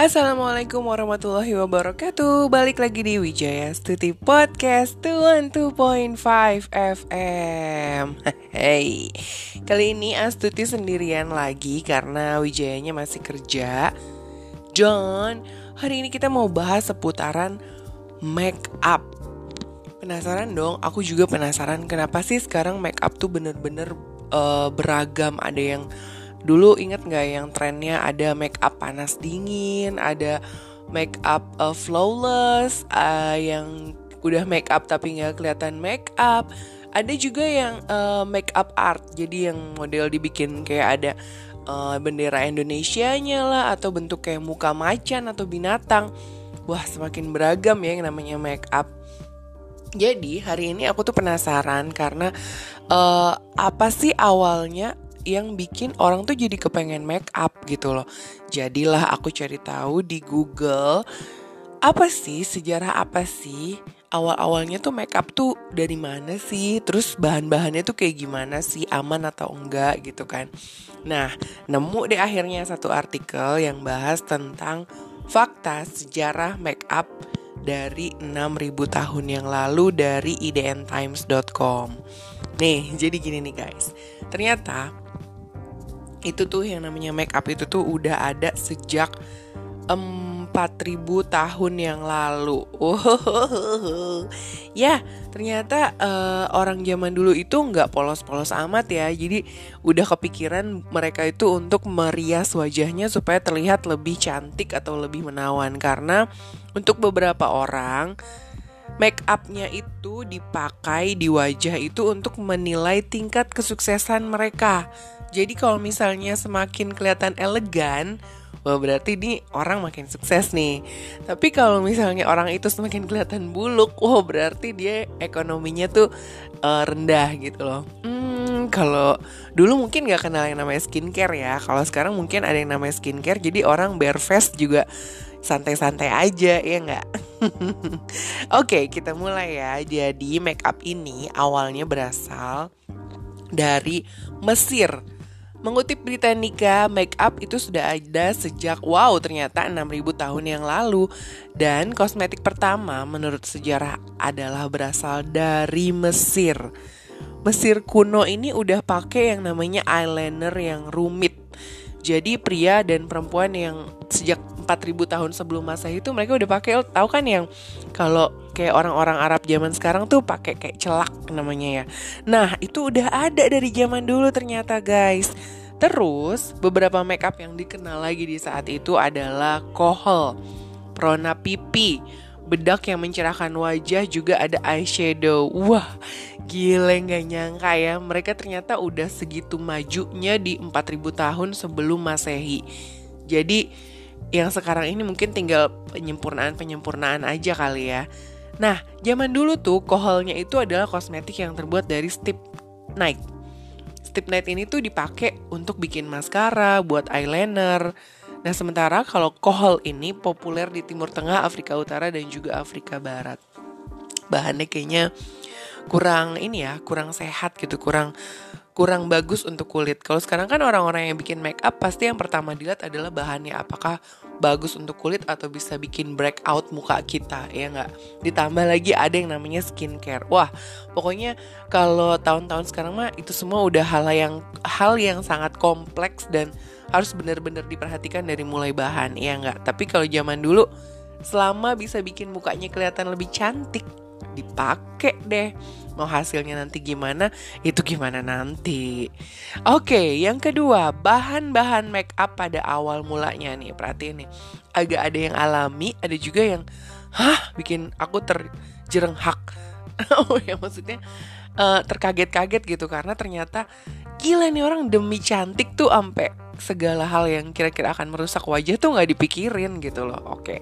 Assalamualaikum warahmatullahi wabarakatuh. Balik lagi di Wijaya Stuti Podcast 12.5 FM Hey Kali ini Astuti sendirian lagi Karena Wijayanya masih kerja. John Hari ini kita mau bahas seputaran Make up. Penasaran dong? Aku juga penasaran Kenapa sih sekarang make up tuh bener-bener uh, Beragam. Ada yang Dulu inget nggak yang trennya ada make up panas dingin, ada make up uh, flawless, uh, yang udah make up tapi nggak kelihatan make up. Ada juga yang uh, make up art, jadi yang model dibikin kayak ada uh, bendera Indonesia-nya lah atau bentuk kayak muka macan atau binatang. Wah, semakin beragam ya yang namanya make up. Jadi hari ini aku tuh penasaran karena uh, apa sih awalnya yang bikin orang tuh jadi kepengen make up gitu loh. Jadilah aku cari tahu di Google apa sih sejarah apa sih awal-awalnya tuh make up tuh dari mana sih? Terus bahan-bahannya tuh kayak gimana sih? Aman atau enggak gitu kan. Nah, nemu deh akhirnya satu artikel yang bahas tentang fakta sejarah make up dari 6000 tahun yang lalu dari idntimes.com. Nih, jadi gini nih guys. Ternyata itu tuh yang namanya make up itu tuh udah ada sejak 4000 tahun yang lalu. Ya ternyata uh, orang zaman dulu itu nggak polos-polos amat ya. Jadi udah kepikiran mereka itu untuk merias wajahnya supaya terlihat lebih cantik atau lebih menawan. Karena untuk beberapa orang make upnya itu dipakai di wajah itu untuk menilai tingkat kesuksesan mereka. Jadi kalau misalnya semakin kelihatan elegan, wah berarti ini orang makin sukses nih. Tapi kalau misalnya orang itu semakin kelihatan buluk, wah berarti dia ekonominya tuh uh, rendah gitu loh. Hmm, kalau dulu mungkin gak kenal yang namanya skincare ya. Kalau sekarang mungkin ada yang namanya skincare, jadi orang bare face juga santai-santai aja ya nggak? Oke kita mulai ya. Jadi make up ini awalnya berasal dari Mesir. Mengutip Britannica, make up itu sudah ada sejak wow ternyata 6000 tahun yang lalu dan kosmetik pertama menurut sejarah adalah berasal dari Mesir. Mesir kuno ini udah pakai yang namanya eyeliner yang rumit. Jadi pria dan perempuan yang sejak 4000 tahun sebelum masa itu mereka udah pakai tahu kan yang kalau kayak orang-orang Arab zaman sekarang tuh pakai kayak celak namanya ya. Nah, itu udah ada dari zaman dulu ternyata guys. Terus beberapa makeup yang dikenal lagi di saat itu adalah kohol, prona pipi, bedak yang mencerahkan wajah juga ada eyeshadow. Wah, gile nggak nyangka ya. Mereka ternyata udah segitu majunya di 4000 tahun sebelum Masehi. Jadi yang sekarang ini mungkin tinggal penyempurnaan-penyempurnaan aja kali ya. Nah, zaman dulu tuh koholnya itu adalah kosmetik yang terbuat dari stip night. Stip night ini tuh dipakai untuk bikin maskara, buat eyeliner. Nah, sementara kalau kohol ini populer di Timur Tengah, Afrika Utara, dan juga Afrika Barat. Bahannya kayaknya kurang ini ya, kurang sehat gitu, kurang kurang bagus untuk kulit. Kalau sekarang kan orang-orang yang bikin make up pasti yang pertama dilihat adalah bahannya apakah bagus untuk kulit atau bisa bikin breakout muka kita ya nggak. Ditambah lagi ada yang namanya skincare. Wah, pokoknya kalau tahun-tahun sekarang mah itu semua udah hal yang hal yang sangat kompleks dan harus benar-benar diperhatikan dari mulai bahan ya nggak. Tapi kalau zaman dulu selama bisa bikin mukanya kelihatan lebih cantik dipakai deh. Mau hasilnya nanti gimana itu gimana nanti. Oke yang kedua bahan-bahan make up pada awal mulanya nih perhatiin nih. Agak ada yang alami ada juga yang hah? Bikin aku terjerenghak oh ya maksudnya uh, terkaget-kaget gitu karena ternyata gila nih orang demi cantik tuh sampai segala hal yang kira-kira akan merusak wajah tuh nggak dipikirin gitu loh. Oke.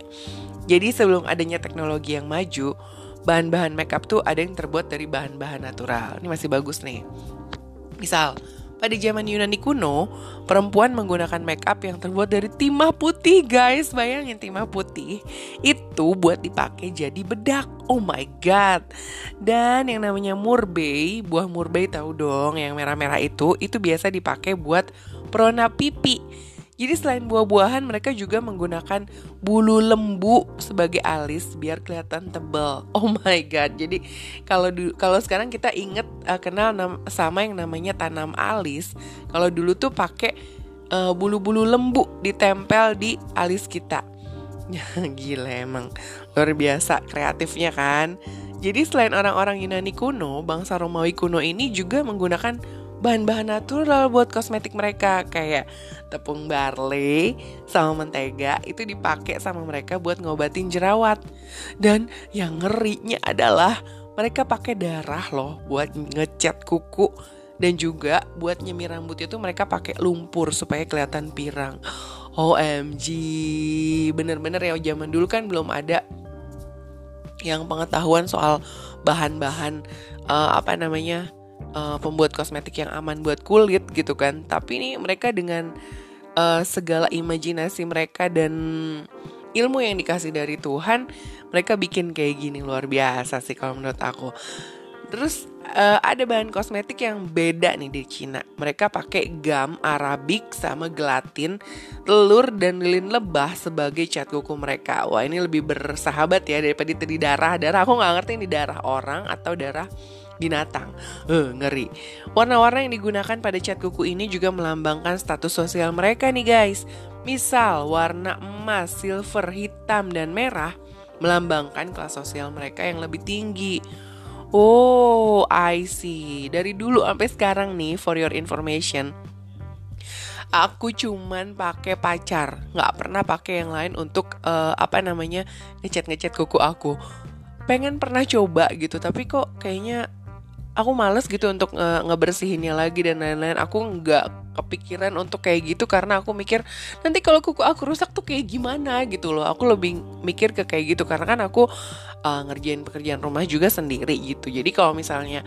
Jadi sebelum adanya teknologi yang maju bahan-bahan makeup tuh ada yang terbuat dari bahan-bahan natural. Ini masih bagus nih. Misal, pada zaman Yunani kuno, perempuan menggunakan makeup yang terbuat dari timah putih, guys. Bayangin timah putih itu buat dipakai jadi bedak. Oh my god. Dan yang namanya murbei, buah murbei tahu dong yang merah-merah itu, itu biasa dipakai buat prona pipi. Jadi selain buah-buahan mereka juga menggunakan bulu lembu sebagai alis biar kelihatan tebal. Oh my god. Jadi kalau kalau sekarang kita inget uh, kenal sama yang namanya tanam alis, kalau dulu tuh pakai uh, bulu-bulu lembu ditempel di alis kita. Gila emang luar biasa kreatifnya kan. Jadi selain orang-orang Yunani kuno, bangsa Romawi kuno ini juga menggunakan bahan-bahan natural buat kosmetik mereka kayak tepung barley sama mentega itu dipakai sama mereka buat ngobatin jerawat. Dan yang ngerinya adalah mereka pakai darah loh buat ngecat kuku dan juga buat nyemir rambut itu mereka pakai lumpur supaya kelihatan pirang. OMG, bener-bener ya zaman dulu kan belum ada yang pengetahuan soal bahan-bahan uh, apa namanya uh, pembuat kosmetik yang aman buat kulit gitu kan tapi ini mereka dengan uh, segala imajinasi mereka dan ilmu yang dikasih dari Tuhan mereka bikin kayak gini luar biasa sih kalau menurut aku terus uh, ada bahan kosmetik yang beda nih di Cina. Mereka pakai gam arabik sama gelatin, telur dan lilin lebah sebagai cat kuku mereka. Wah ini lebih bersahabat ya daripada di darah. Darah aku nggak ngerti ini darah orang atau darah binatang. Uh, ngeri. Warna-warna yang digunakan pada cat kuku ini juga melambangkan status sosial mereka nih guys. Misal warna emas, silver, hitam, dan merah melambangkan kelas sosial mereka yang lebih tinggi. Oh, I see. Dari dulu sampai sekarang nih, for your information, aku cuman pakai pacar, nggak pernah pakai yang lain untuk uh, apa namanya ngecat ngecat kuku aku. Pengen pernah coba gitu, tapi kok kayaknya aku males gitu untuk nge ngebersihinnya lagi dan lain-lain. Aku nggak kepikiran untuk kayak gitu karena aku mikir nanti kalau kuku aku rusak tuh kayak gimana gitu loh. Aku lebih mikir ke kayak gitu karena kan aku uh, ngerjain pekerjaan rumah juga sendiri gitu. Jadi kalau misalnya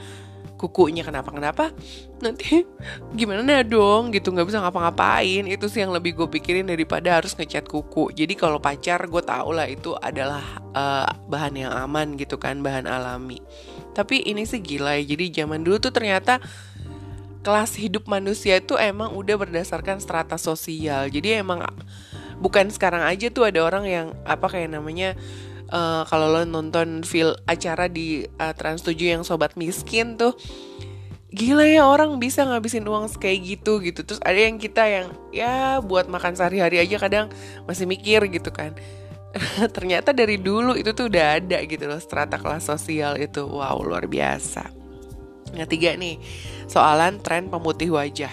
kukunya kenapa-kenapa nanti gimana dong gitu nggak bisa ngapa-ngapain. Itu sih yang lebih gue pikirin daripada harus ngecat kuku. Jadi kalau pacar gue tau lah itu adalah uh, bahan yang aman gitu kan bahan alami tapi ini sih gila ya. Jadi zaman dulu tuh ternyata kelas hidup manusia itu emang udah berdasarkan strata sosial. Jadi emang bukan sekarang aja tuh ada orang yang apa kayak namanya uh, kalau lo nonton film acara di uh, Trans 7 yang sobat miskin tuh gila ya orang bisa ngabisin uang kayak gitu gitu terus ada yang kita yang ya buat makan sehari-hari aja kadang masih mikir gitu kan ternyata dari dulu itu tuh udah ada gitu loh strata kelas sosial itu wow luar biasa yang ketiga nih soalan tren pemutih wajah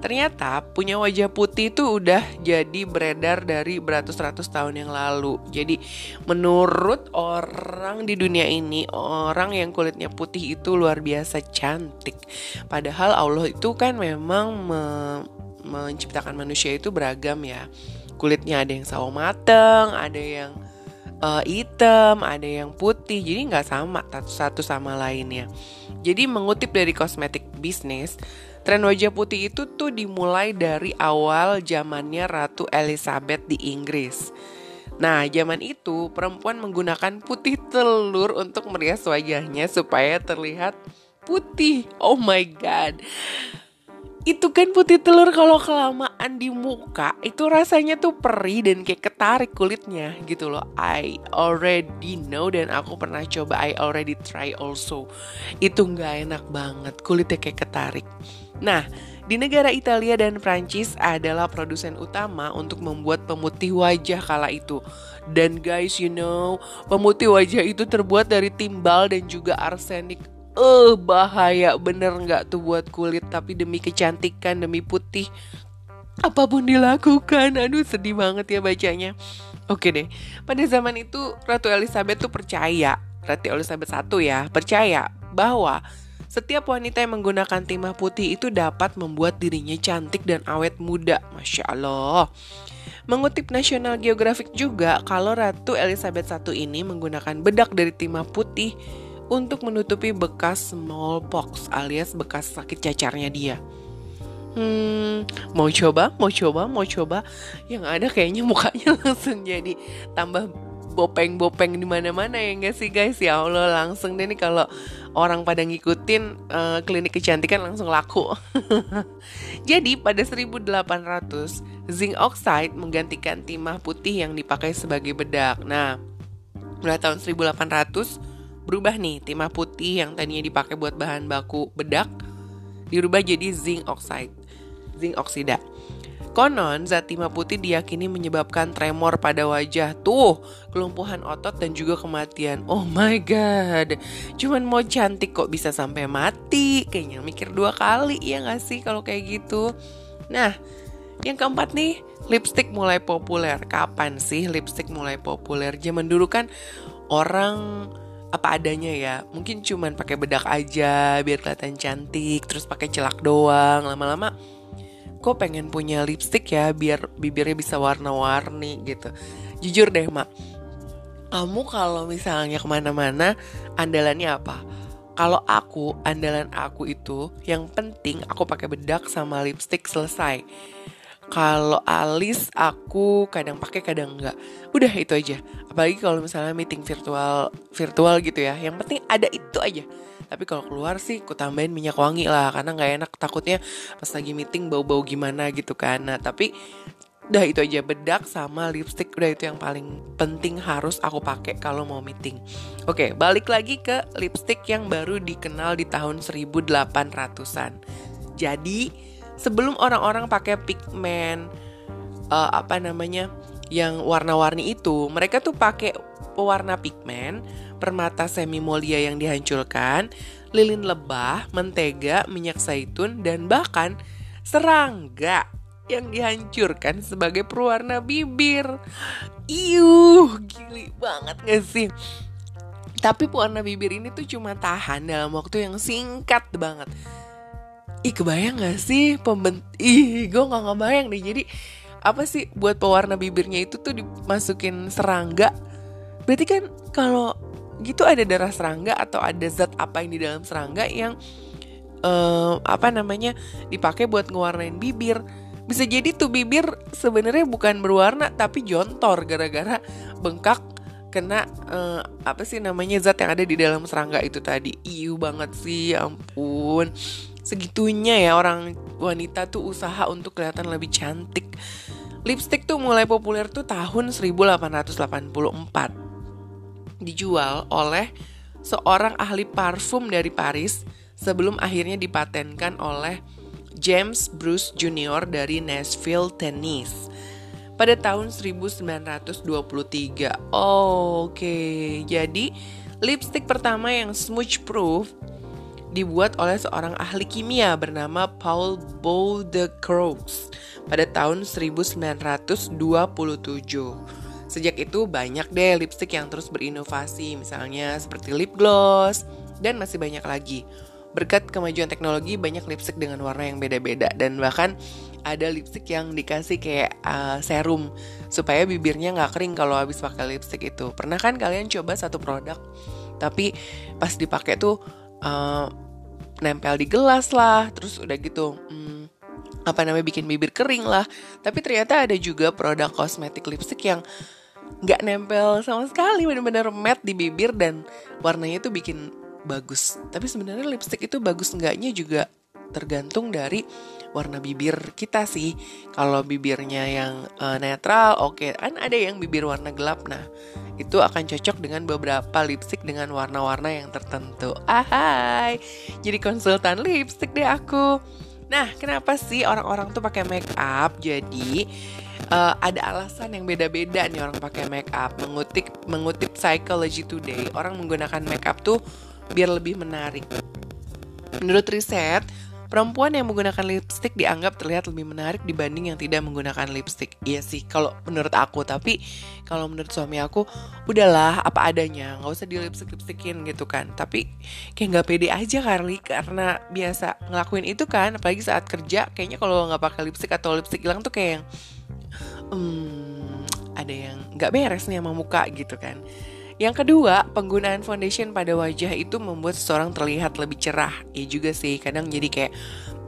Ternyata punya wajah putih itu udah jadi beredar dari beratus-ratus tahun yang lalu. Jadi menurut orang di dunia ini, orang yang kulitnya putih itu luar biasa cantik. Padahal Allah itu kan memang me menciptakan manusia itu beragam ya kulitnya ada yang sawo mateng, ada yang uh, hitam, ada yang putih, jadi nggak sama satu sama lainnya. Jadi mengutip dari kosmetik bisnis, tren wajah putih itu tuh dimulai dari awal zamannya Ratu Elizabeth di Inggris. Nah, zaman itu perempuan menggunakan putih telur untuk merias wajahnya supaya terlihat putih. Oh my god itu kan putih telur kalau kelamaan di muka itu rasanya tuh perih dan kayak ketarik kulitnya gitu loh. I already know dan aku pernah coba I already try also. Itu nggak enak banget kulitnya kayak ketarik. Nah di negara Italia dan Prancis adalah produsen utama untuk membuat pemutih wajah kala itu. Dan guys you know pemutih wajah itu terbuat dari timbal dan juga arsenik eh uh, bahaya. Bener nggak tuh buat kulit tapi demi kecantikan demi putih. Apa pun dilakukan. Aduh sedih banget ya bacanya. Oke deh. Pada zaman itu Ratu Elizabeth tuh percaya. Ratu Elizabeth I ya percaya bahwa setiap wanita yang menggunakan timah putih itu dapat membuat dirinya cantik dan awet muda. Masya Allah. Mengutip National Geographic juga, kalau Ratu Elizabeth I ini menggunakan bedak dari timah putih untuk menutupi bekas smallpox alias bekas sakit cacarnya dia. Hmm, mau coba, mau coba, mau coba. Yang ada kayaknya mukanya langsung jadi tambah bopeng-bopeng di mana-mana ya enggak sih guys? Ya Allah, langsung deh nih kalau orang pada ngikutin uh, klinik kecantikan langsung laku. Jadi pada 1800 zinc oxide menggantikan timah putih yang dipakai sebagai bedak. Nah, mulai tahun 1800 berubah nih timah putih yang tadinya dipakai buat bahan baku bedak dirubah jadi zinc oxide, zinc oksida. Konon, zat timah putih diyakini menyebabkan tremor pada wajah. Tuh, kelumpuhan otot dan juga kematian. Oh my god. Cuman mau cantik kok bisa sampai mati. Kayaknya mikir dua kali ya gak sih kalau kayak gitu. Nah, yang keempat nih, lipstick mulai populer. Kapan sih lipstick mulai populer? Zaman dulu kan orang apa adanya ya. Mungkin cuman pakai bedak aja biar kelihatan cantik terus pakai celak doang. Lama-lama kok pengen punya lipstick ya biar bibirnya bisa warna-warni gitu. Jujur deh mak kamu kalau misalnya ke mana-mana andalannya apa? Kalau aku andalan aku itu yang penting aku pakai bedak sama lipstick selesai kalau alis aku kadang pakai kadang enggak udah itu aja. Apalagi kalau misalnya meeting virtual virtual gitu ya. Yang penting ada itu aja. Tapi kalau keluar sih ku tambahin minyak wangi lah. Karena nggak enak takutnya pas lagi meeting bau-bau gimana gitu kan. Nah tapi udah itu aja. Bedak sama lipstick udah itu yang paling penting harus aku pakai kalau mau meeting. Oke balik lagi ke lipstick yang baru dikenal di tahun 1800-an jadi sebelum orang-orang pakai pigmen uh, apa namanya yang warna-warni itu mereka tuh pakai pewarna pigmen permata semi molia yang dihancurkan, lilin lebah, mentega, minyak zaitun, dan bahkan serangga yang dihancurkan sebagai pewarna bibir. Iuh, gili banget gak sih? Tapi pewarna bibir ini tuh cuma tahan dalam waktu yang singkat banget. Ih kebayang gak sih? Pembent... Ih gue gak ngebayang deh Jadi apa sih buat pewarna bibirnya itu tuh dimasukin serangga? Berarti kan kalau gitu ada darah serangga atau ada zat apa yang di dalam serangga yang uh, apa namanya dipakai buat ngewarnain bibir? Bisa jadi tuh bibir sebenarnya bukan berwarna tapi jontor gara-gara bengkak kena uh, apa sih namanya zat yang ada di dalam serangga itu tadi. Iu banget sih ya ampun segitunya ya orang wanita tuh usaha untuk kelihatan lebih cantik lipstick tuh mulai populer tuh tahun 1884 dijual oleh seorang ahli parfum dari Paris sebelum akhirnya dipatenkan oleh James Bruce Jr. dari Nashville, Tennessee pada tahun 1923. Oh, Oke, okay. jadi lipstick pertama yang smooth proof dibuat oleh seorang ahli kimia bernama Paul Baudecroux pada tahun 1927. Sejak itu banyak deh lipstick yang terus berinovasi, misalnya seperti lip gloss, dan masih banyak lagi. Berkat kemajuan teknologi, banyak lipstick dengan warna yang beda-beda, dan bahkan ada lipstick yang dikasih kayak uh, serum supaya bibirnya nggak kering kalau habis pakai lipstick itu. Pernah kan kalian coba satu produk, tapi pas dipakai tuh uh, nempel di gelas lah, terus udah gitu. Hmm, apa namanya bikin bibir kering lah tapi ternyata ada juga produk kosmetik lipstick yang nggak nempel sama sekali bener-bener matte di bibir dan warnanya tuh bikin bagus tapi sebenarnya lipstick itu bagus enggaknya juga tergantung dari warna bibir kita sih kalau bibirnya yang uh, netral oke okay. kan ada yang bibir warna gelap nah itu akan cocok dengan beberapa lipstick dengan warna-warna yang tertentu ahai jadi konsultan lipstick deh aku nah kenapa sih orang-orang tuh pakai make up jadi uh, ada alasan yang beda-beda nih orang pakai make up. Mengutip mengutip Psychology Today, orang menggunakan make up tuh biar lebih menarik. Menurut riset, perempuan yang menggunakan lipstick dianggap terlihat lebih menarik dibanding yang tidak menggunakan lipstick. Iya sih, kalau menurut aku. Tapi kalau menurut suami aku, udahlah apa adanya, nggak usah di lipstick lipstickin gitu kan. Tapi kayak nggak pede aja kali karena biasa ngelakuin itu kan. Apalagi saat kerja, kayaknya kalau nggak pakai lipstick atau lipstick hilang tuh kayak yang hmm, ada yang nggak beres nih sama muka gitu kan. Yang kedua, penggunaan foundation pada wajah itu membuat seseorang terlihat lebih cerah. Ya juga sih, kadang jadi kayak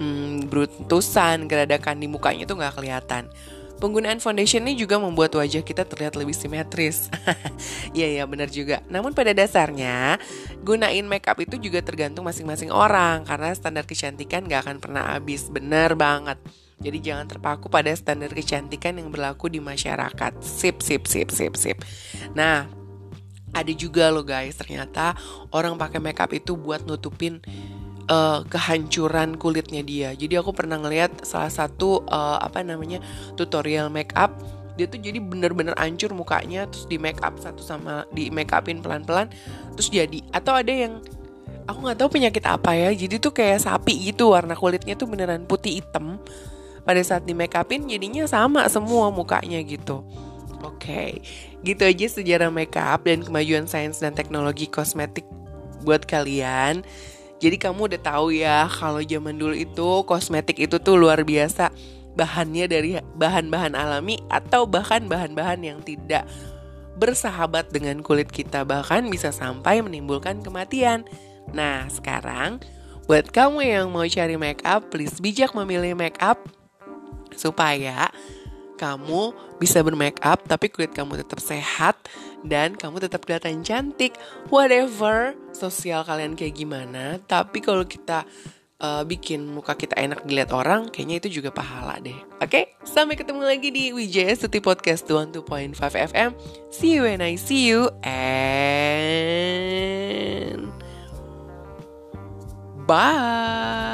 hmm, beruntusan, geradakan di mukanya tuh nggak kelihatan. Penggunaan foundation ini juga membuat wajah kita terlihat lebih simetris. Iya, iya benar juga. Namun pada dasarnya, gunain makeup itu juga tergantung masing-masing orang karena standar kecantikan gak akan pernah habis. Benar banget. Jadi jangan terpaku pada standar kecantikan yang berlaku di masyarakat. Sip, sip, sip, sip, sip. Nah, ada juga loh guys, ternyata orang pakai makeup itu buat nutupin uh, kehancuran kulitnya dia. Jadi aku pernah ngeliat salah satu uh, apa namanya tutorial make up dia tuh jadi bener-bener hancur mukanya terus di make up satu sama di make upin pelan-pelan terus jadi. Atau ada yang aku nggak tahu penyakit apa ya jadi tuh kayak sapi gitu warna kulitnya tuh beneran putih hitam. Pada saat di make upin jadinya sama semua mukanya gitu oke okay. gitu aja sejarah make up dan kemajuan sains dan teknologi kosmetik buat kalian jadi kamu udah tahu ya kalau zaman dulu itu kosmetik itu tuh luar biasa bahannya dari bahan-bahan alami atau bahkan bahan-bahan yang tidak bersahabat dengan kulit kita bahkan bisa sampai menimbulkan kematian. Nah, sekarang buat kamu yang mau cari make up, please bijak memilih make up supaya kamu bisa bermake up tapi kulit kamu tetap sehat dan kamu tetap kelihatan cantik. Whatever sosial kalian kayak gimana tapi kalau kita uh, bikin muka kita enak dilihat orang kayaknya itu juga pahala deh. Oke okay? sampai ketemu lagi di Wijaya Stuti Podcast 12.5 FM see you when I see you and bye